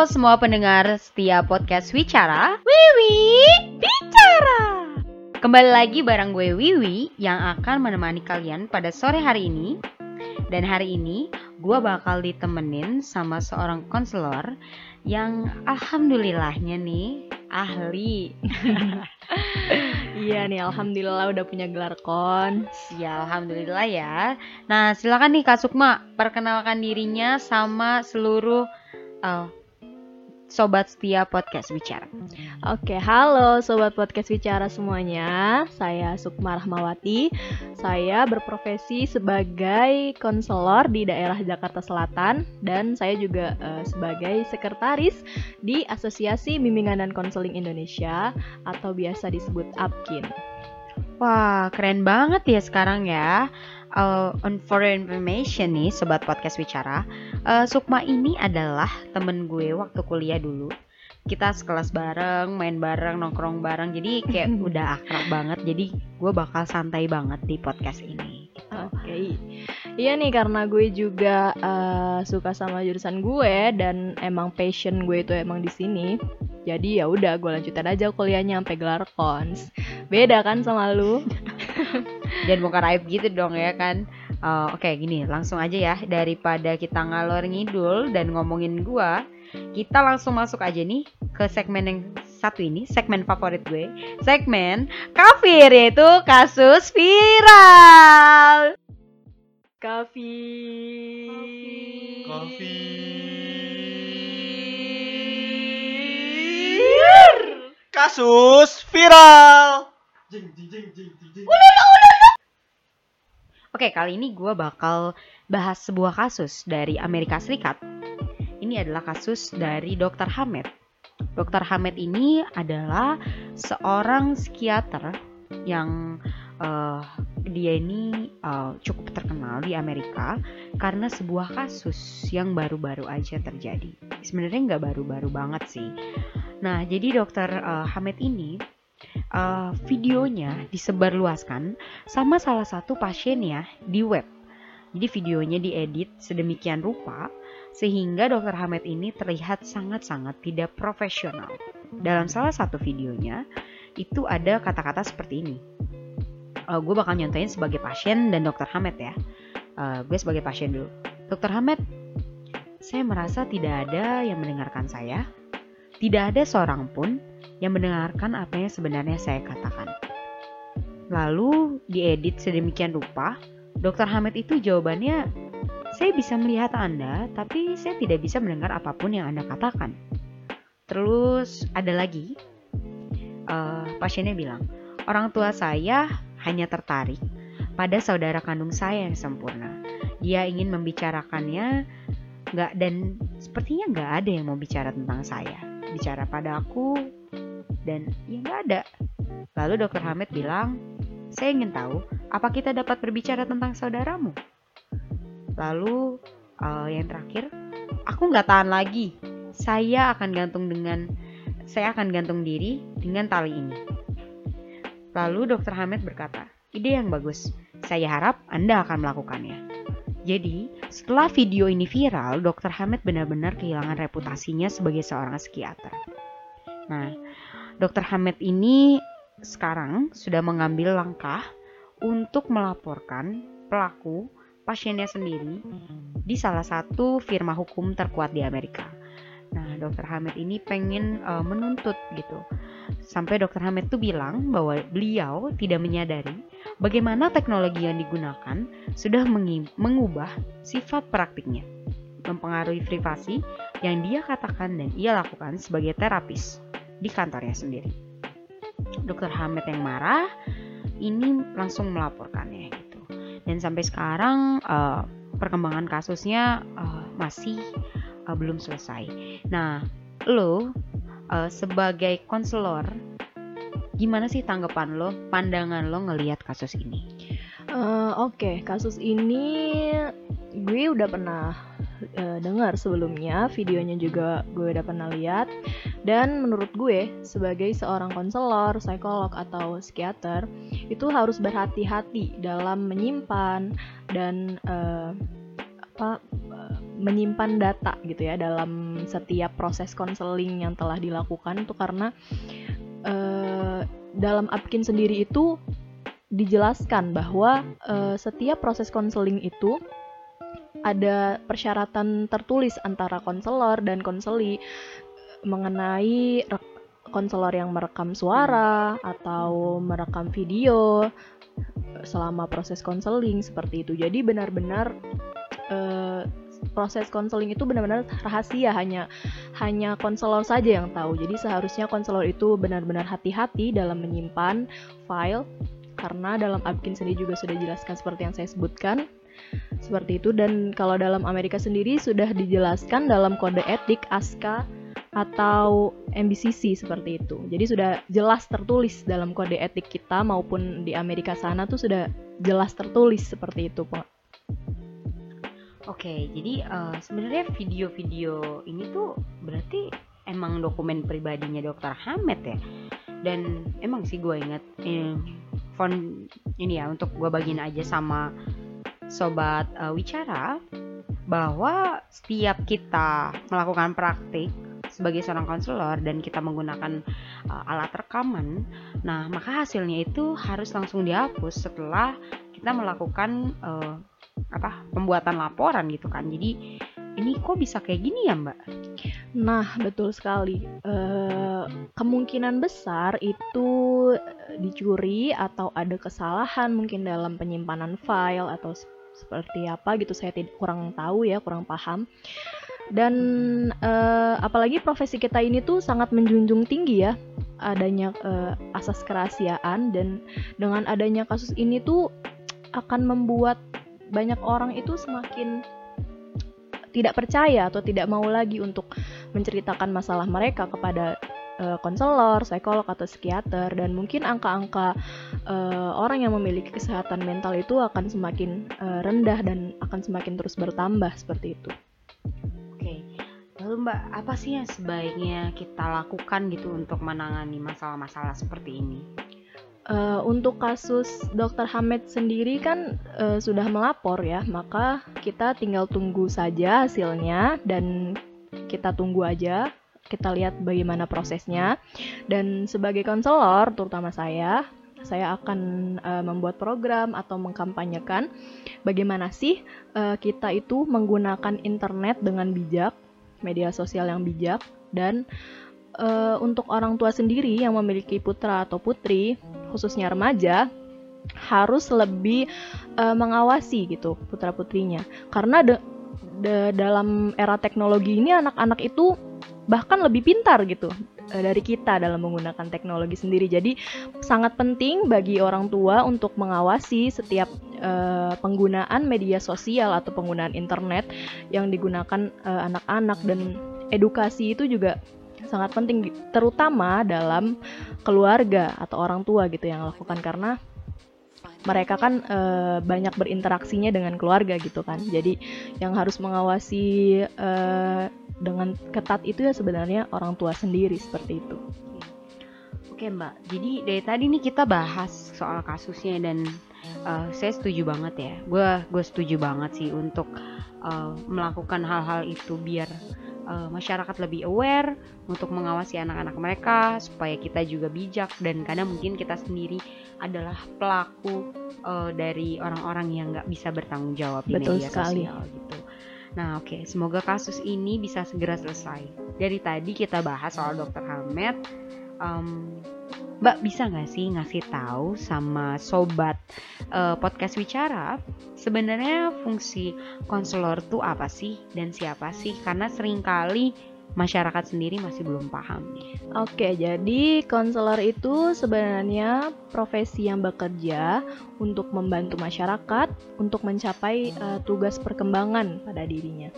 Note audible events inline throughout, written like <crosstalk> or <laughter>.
Halo semua pendengar setia podcast Wicara Wiwi Bicara. Kembali lagi bareng gue Wiwi yang akan menemani kalian pada sore hari ini. Dan hari ini gue bakal ditemenin sama seorang konselor yang alhamdulillahnya nih ahli. <laughs> Iya nih, alhamdulillah udah punya gelar kons. Ya alhamdulillah ya. Nah silakan nih Kak Sukma perkenalkan dirinya sama seluruh uh, sobat setia podcast Bicara Oke, halo sobat podcast bicara semuanya. Saya Sukma Rahmawati. Saya berprofesi sebagai konselor di daerah Jakarta Selatan dan saya juga eh, sebagai sekretaris di Asosiasi Bimbingan dan Konseling Indonesia atau biasa disebut APKIN. Wah keren banget ya sekarang ya Uh, on for information nih sobat podcast bicara uh, Sukma ini adalah temen gue waktu kuliah dulu kita sekelas bareng, main bareng, nongkrong bareng Jadi kayak <laughs> udah akrab banget Jadi gue bakal santai banget di podcast ini gitu. Oke. Iya nih karena gue juga eh, suka sama jurusan gue dan emang passion gue itu emang di sini. Jadi ya udah gue lanjutin aja kuliahnya sampai gelar kons. Beda kan sama lu? <laughs> Jangan bukan aib gitu dong ya kan Uh, Oke gini langsung aja ya. Daripada kita ngalor ngidul dan ngomongin gua Kita langsung masuk aja nih ke segmen yang satu ini Segmen favorit gue Segmen kafir yaitu kasus viral. Kafi. Kasus viral. Oke kali ini gua bakal bahas sebuah kasus dari Amerika Serikat Ini adalah kasus dari Dr. Hamed Dr. Hamed ini adalah seorang psikiater yang eh, dia ini eh, cukup terkenal di Amerika karena sebuah kasus yang baru-baru aja terjadi. Sebenarnya nggak baru-baru banget sih. Nah, jadi Dr. eh, Hamed ini eh, videonya disebarluaskan sama salah satu pasiennya di web. Jadi videonya diedit sedemikian rupa sehingga Dr. Hamed ini terlihat sangat-sangat tidak profesional. Dalam salah satu videonya itu ada kata-kata seperti ini. gue bakal nyontoin sebagai pasien dan Dr. Hamed ya. Eh, gue sebagai pasien dulu. Dr. Hamed, saya merasa tidak ada yang mendengarkan saya. Tidak ada seorang pun yang mendengarkan apa yang sebenarnya saya katakan. Lalu diedit sedemikian rupa, Dr. Hamid itu jawabannya, saya bisa melihat Anda, tapi saya tidak bisa mendengar apa pun yang Anda katakan. Terus ada lagi, eh, pasiennya bilang, orang tua saya hanya tertarik pada saudara kandung saya yang sempurna. Dia ingin membicarakannya, nggak dan sepertinya nggak ada yang mau bicara tentang saya. Bicara pada aku, dan ya nggak ada. Lalu dokter Hamid bilang, saya ingin tahu, apa kita dapat berbicara tentang saudaramu? Lalu eh, yang terakhir, aku nggak tahan lagi. Saya akan gantung dengan, saya akan gantung diri dengan tali ini. Lalu dokter Hamid berkata, ide yang bagus. Saya harap Anda akan melakukannya. Jadi, setelah video ini viral, Dr. Hamid benar-benar kehilangan reputasinya sebagai seorang psikiater. Nah, Dr. Hamid ini sekarang sudah mengambil langkah untuk melaporkan pelaku pasiennya sendiri di salah satu firma hukum terkuat di Amerika. Nah, Dr. Hamid ini pengen uh, menuntut gitu. Sampai Dr. Hamid tuh bilang bahwa beliau tidak menyadari bagaimana teknologi yang digunakan sudah mengubah sifat praktiknya, mempengaruhi privasi yang dia katakan dan ia lakukan sebagai terapis di kantornya sendiri. Dr. Hamid yang marah ini langsung melaporkannya gitu. Dan sampai sekarang uh, perkembangan kasusnya uh, masih uh, belum selesai. Nah, lo uh, sebagai konselor gimana sih tanggapan lo, pandangan lo ngelihat kasus ini? Eh, Oke, kasus ini gue udah pernah eh, dengar sebelumnya, videonya juga gue udah pernah lihat. Dan menurut gue sebagai seorang konselor, psikolog atau psikiater itu harus berhati-hati dalam menyimpan dan eh, apa eh, menyimpan data gitu ya dalam setiap proses konseling yang telah dilakukan itu karena uh, dalam Apkin sendiri itu dijelaskan bahwa uh, setiap proses konseling itu ada persyaratan tertulis antara konselor dan konseli mengenai konselor yang merekam suara atau merekam video selama proses konseling seperti itu. Jadi benar-benar uh, proses konseling itu benar-benar rahasia hanya hanya konselor saja yang tahu. Jadi seharusnya konselor itu benar-benar hati-hati dalam menyimpan file karena dalam Apkin sendiri juga sudah dijelaskan seperti yang saya sebutkan seperti itu dan kalau dalam Amerika sendiri sudah dijelaskan dalam kode etik ASKA atau MBCC seperti itu. Jadi sudah jelas tertulis dalam kode etik kita maupun di Amerika sana tuh sudah jelas tertulis seperti itu, Pak. Oke, jadi uh, sebenarnya video-video ini tuh berarti emang dokumen pribadinya Dokter Hamed ya. Dan emang sih gue inget eh, font ini ya untuk gue bagiin aja sama sobat uh, Wicara bahwa setiap kita melakukan praktik sebagai seorang konselor dan kita menggunakan uh, alat rekaman, nah maka hasilnya itu harus langsung dihapus setelah kita melakukan uh, apa pembuatan laporan gitu kan. Jadi ini kok bisa kayak gini ya Mbak? Nah betul sekali. Uh, kemungkinan besar itu dicuri atau ada kesalahan mungkin dalam penyimpanan file atau seperti apa gitu saya kurang tahu ya kurang paham dan uh, apalagi profesi kita ini tuh sangat menjunjung tinggi ya adanya uh, asas kerahasiaan dan dengan adanya kasus ini tuh akan membuat banyak orang itu semakin tidak percaya atau tidak mau lagi untuk menceritakan masalah mereka kepada uh, konselor, psikolog atau psikiater dan mungkin angka-angka uh, orang yang memiliki kesehatan mental itu akan semakin uh, rendah dan akan semakin terus bertambah seperti itu. Lalu Mbak, apa sih yang sebaiknya kita lakukan gitu untuk menangani masalah-masalah seperti ini? Uh, untuk kasus Dr. Hamid sendiri kan uh, sudah melapor ya, maka kita tinggal tunggu saja hasilnya dan kita tunggu aja, kita lihat bagaimana prosesnya. Dan sebagai konselor, terutama saya, saya akan uh, membuat program atau mengkampanyekan bagaimana sih uh, kita itu menggunakan internet dengan bijak media sosial yang bijak dan uh, untuk orang tua sendiri yang memiliki putra atau putri khususnya remaja harus lebih uh, mengawasi gitu putra putrinya karena de, de, dalam era teknologi ini anak-anak itu bahkan lebih pintar gitu uh, dari kita dalam menggunakan teknologi sendiri. Jadi sangat penting bagi orang tua untuk mengawasi setiap uh, penggunaan media sosial atau penggunaan internet yang digunakan uh, anak-anak dan edukasi itu juga sangat penting terutama dalam keluarga atau orang tua gitu yang lakukan karena mereka kan e, banyak berinteraksinya dengan keluarga gitu kan jadi yang harus mengawasi e, dengan ketat itu ya sebenarnya orang tua sendiri seperti itu. Oke Mbak, jadi dari tadi nih kita bahas soal kasusnya dan uh, saya setuju banget ya. Gue gue setuju banget sih untuk uh, melakukan hal-hal itu biar uh, masyarakat lebih aware untuk mengawasi anak-anak mereka supaya kita juga bijak dan kadang mungkin kita sendiri adalah pelaku uh, dari orang-orang yang nggak bisa bertanggung jawab di Betul media sekali. sosial gitu. Nah, oke, okay. semoga kasus ini bisa segera selesai. Dari tadi kita bahas soal Dokter Hamed. Um, Mbak bisa nggak sih ngasih tahu sama sobat uh, podcast bicara sebenarnya fungsi konselor tuh apa sih dan siapa sih? Karena sering kali masyarakat sendiri masih belum paham. Oke, jadi konselor itu sebenarnya profesi yang bekerja untuk membantu masyarakat untuk mencapai uh, tugas perkembangan pada dirinya.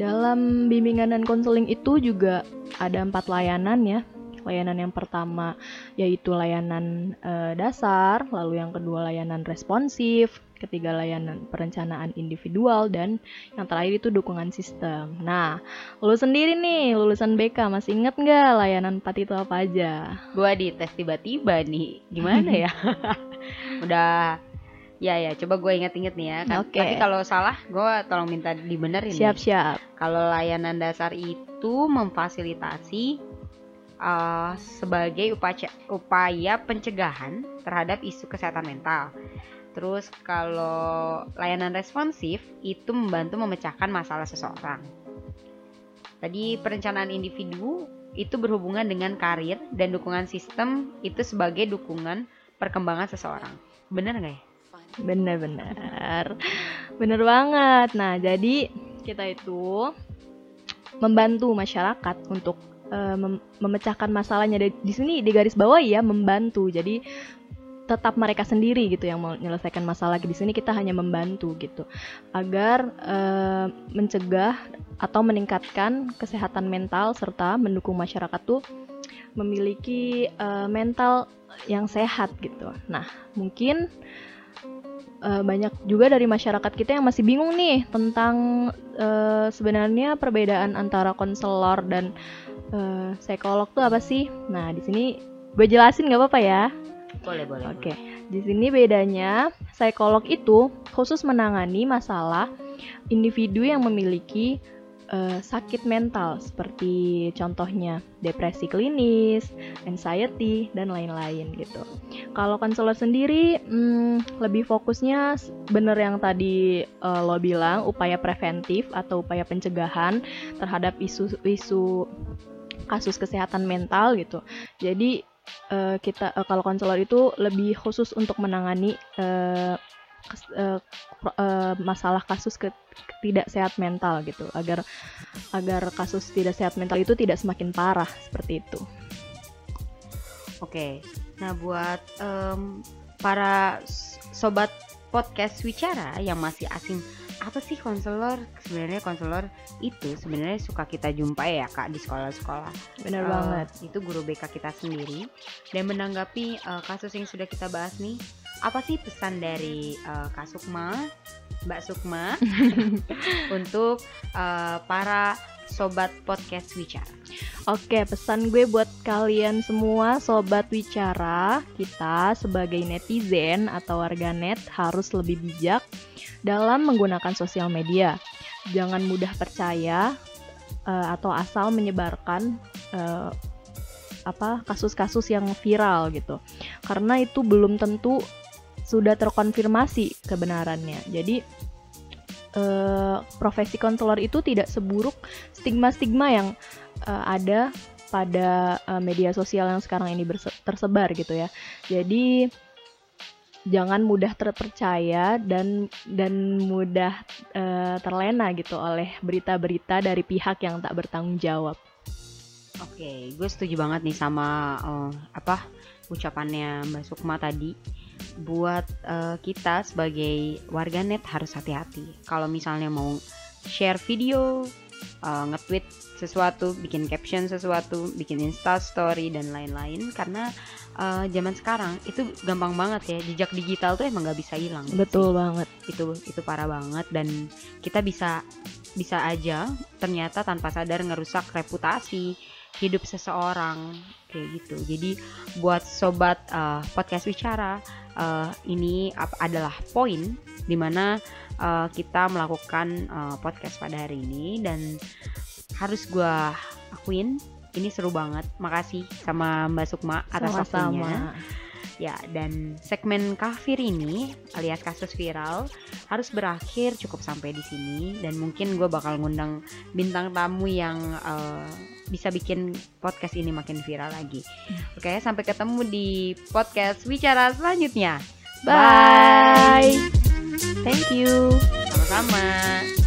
Dalam bimbingan dan konseling itu juga ada empat layanan ya. Layanan yang pertama yaitu layanan uh, dasar, lalu yang kedua layanan responsif, ketiga layanan perencanaan individual dan yang terakhir itu dukungan sistem. Nah, lu sendiri nih lulusan BK masih inget nggak layanan 4 itu apa aja? Gua di tes tiba-tiba nih, gimana ya? <laughs> Udah Ya ya, coba gue inget-inget nih ya. Kan- Oke. Tapi kalau salah, gue tolong minta dibenerin. nih. Siap-siap. Kalau layanan dasar itu memfasilitasi uh, sebagai upaya, upaya pencegahan terhadap isu kesehatan mental. Terus kalau layanan responsif itu membantu memecahkan masalah seseorang. Tadi perencanaan individu itu berhubungan dengan karir dan dukungan sistem itu sebagai dukungan perkembangan seseorang. Bener nggak ya? Bener-bener. Bener banget. Nah, jadi kita itu membantu masyarakat untuk eh, mem- memecahkan masalahnya. Di sini di garis bawah ya membantu. Jadi tetap mereka sendiri gitu yang menyelesaikan masalah. Di sini kita hanya membantu gitu agar eh, mencegah atau meningkatkan kesehatan mental serta mendukung masyarakat tuh memiliki eh, mental yang sehat gitu. Nah, mungkin eh, banyak juga dari masyarakat kita yang masih bingung nih tentang eh, sebenarnya perbedaan antara konselor dan eh, psikolog tuh apa sih? Nah, di sini gue jelasin nggak apa-apa ya? Boleh boleh. Oke, di sini bedanya psikolog itu khusus menangani masalah individu yang memiliki eh, sakit mental seperti contohnya depresi klinis, anxiety dan lain-lain gitu. Kalau konselor sendiri hmm, lebih fokusnya bener yang tadi eh, lo bilang upaya preventif atau upaya pencegahan terhadap isu-isu kasus kesehatan mental gitu. Jadi eh, kita eh, kalau konselor itu lebih khusus untuk menangani eh, pro- eh, masalah kasus tidak sehat mental gitu agar agar kasus tidak sehat mental itu tidak semakin parah seperti itu. Oke, nah buat em, para sobat podcast Wicara yang masih asing, apa sih konselor? Sebenarnya konselor itu sebenarnya suka kita jumpai ya kak di sekolah-sekolah. Benar Eh, banget. Itu guru BK kita sendiri. Dan menanggapi eh, kasus yang sudah kita bahas nih, apa sih pesan dari eh, Kak Sukma, Mbak Sukma <laughs> untuk eh, para sobat podcast Wicara? Oke, pesan gue buat kalian semua sobat wicara, kita sebagai netizen atau warganet harus lebih bijak dalam menggunakan sosial media. Jangan mudah percaya eh, atau asal menyebarkan eh, apa kasus-kasus yang viral gitu. Karena itu belum tentu sudah terkonfirmasi kebenarannya. Jadi eh, profesi konselor itu tidak seburuk stigma-stigma yang eh, ada pada eh, media sosial yang sekarang ini tersebar gitu ya. Jadi jangan mudah terpercaya dan dan mudah eh, terlena gitu oleh berita-berita dari pihak yang tak bertanggung jawab. Oke, gue setuju banget nih sama eh, apa ucapannya Mbak Sukma tadi. Buat eh, kita sebagai warganet harus hati-hati. Kalau misalnya mau share video, eh, nge-tweet sesuatu, bikin caption sesuatu, bikin Insta story dan lain-lain karena eh, zaman sekarang itu gampang banget ya. Jejak digital tuh emang nggak bisa hilang. Betul banget. Itu itu parah banget dan kita bisa bisa aja ternyata tanpa sadar ngerusak reputasi hidup seseorang kayak gitu. Jadi buat sobat uh, podcast bicara uh, ini ap- adalah poin di mana uh, kita melakukan uh, podcast pada hari ini dan harus gua akuin ini seru banget. Makasih sama Mbak Sukma atas waktunya. Sama-sama. Ya, dan segmen kafir ini alias kasus viral harus berakhir cukup sampai di sini dan mungkin gue bakal ngundang bintang tamu yang eh, bisa bikin podcast ini makin viral lagi. Oke, sampai ketemu di podcast bicara selanjutnya. Bye. Thank you. Sama-sama.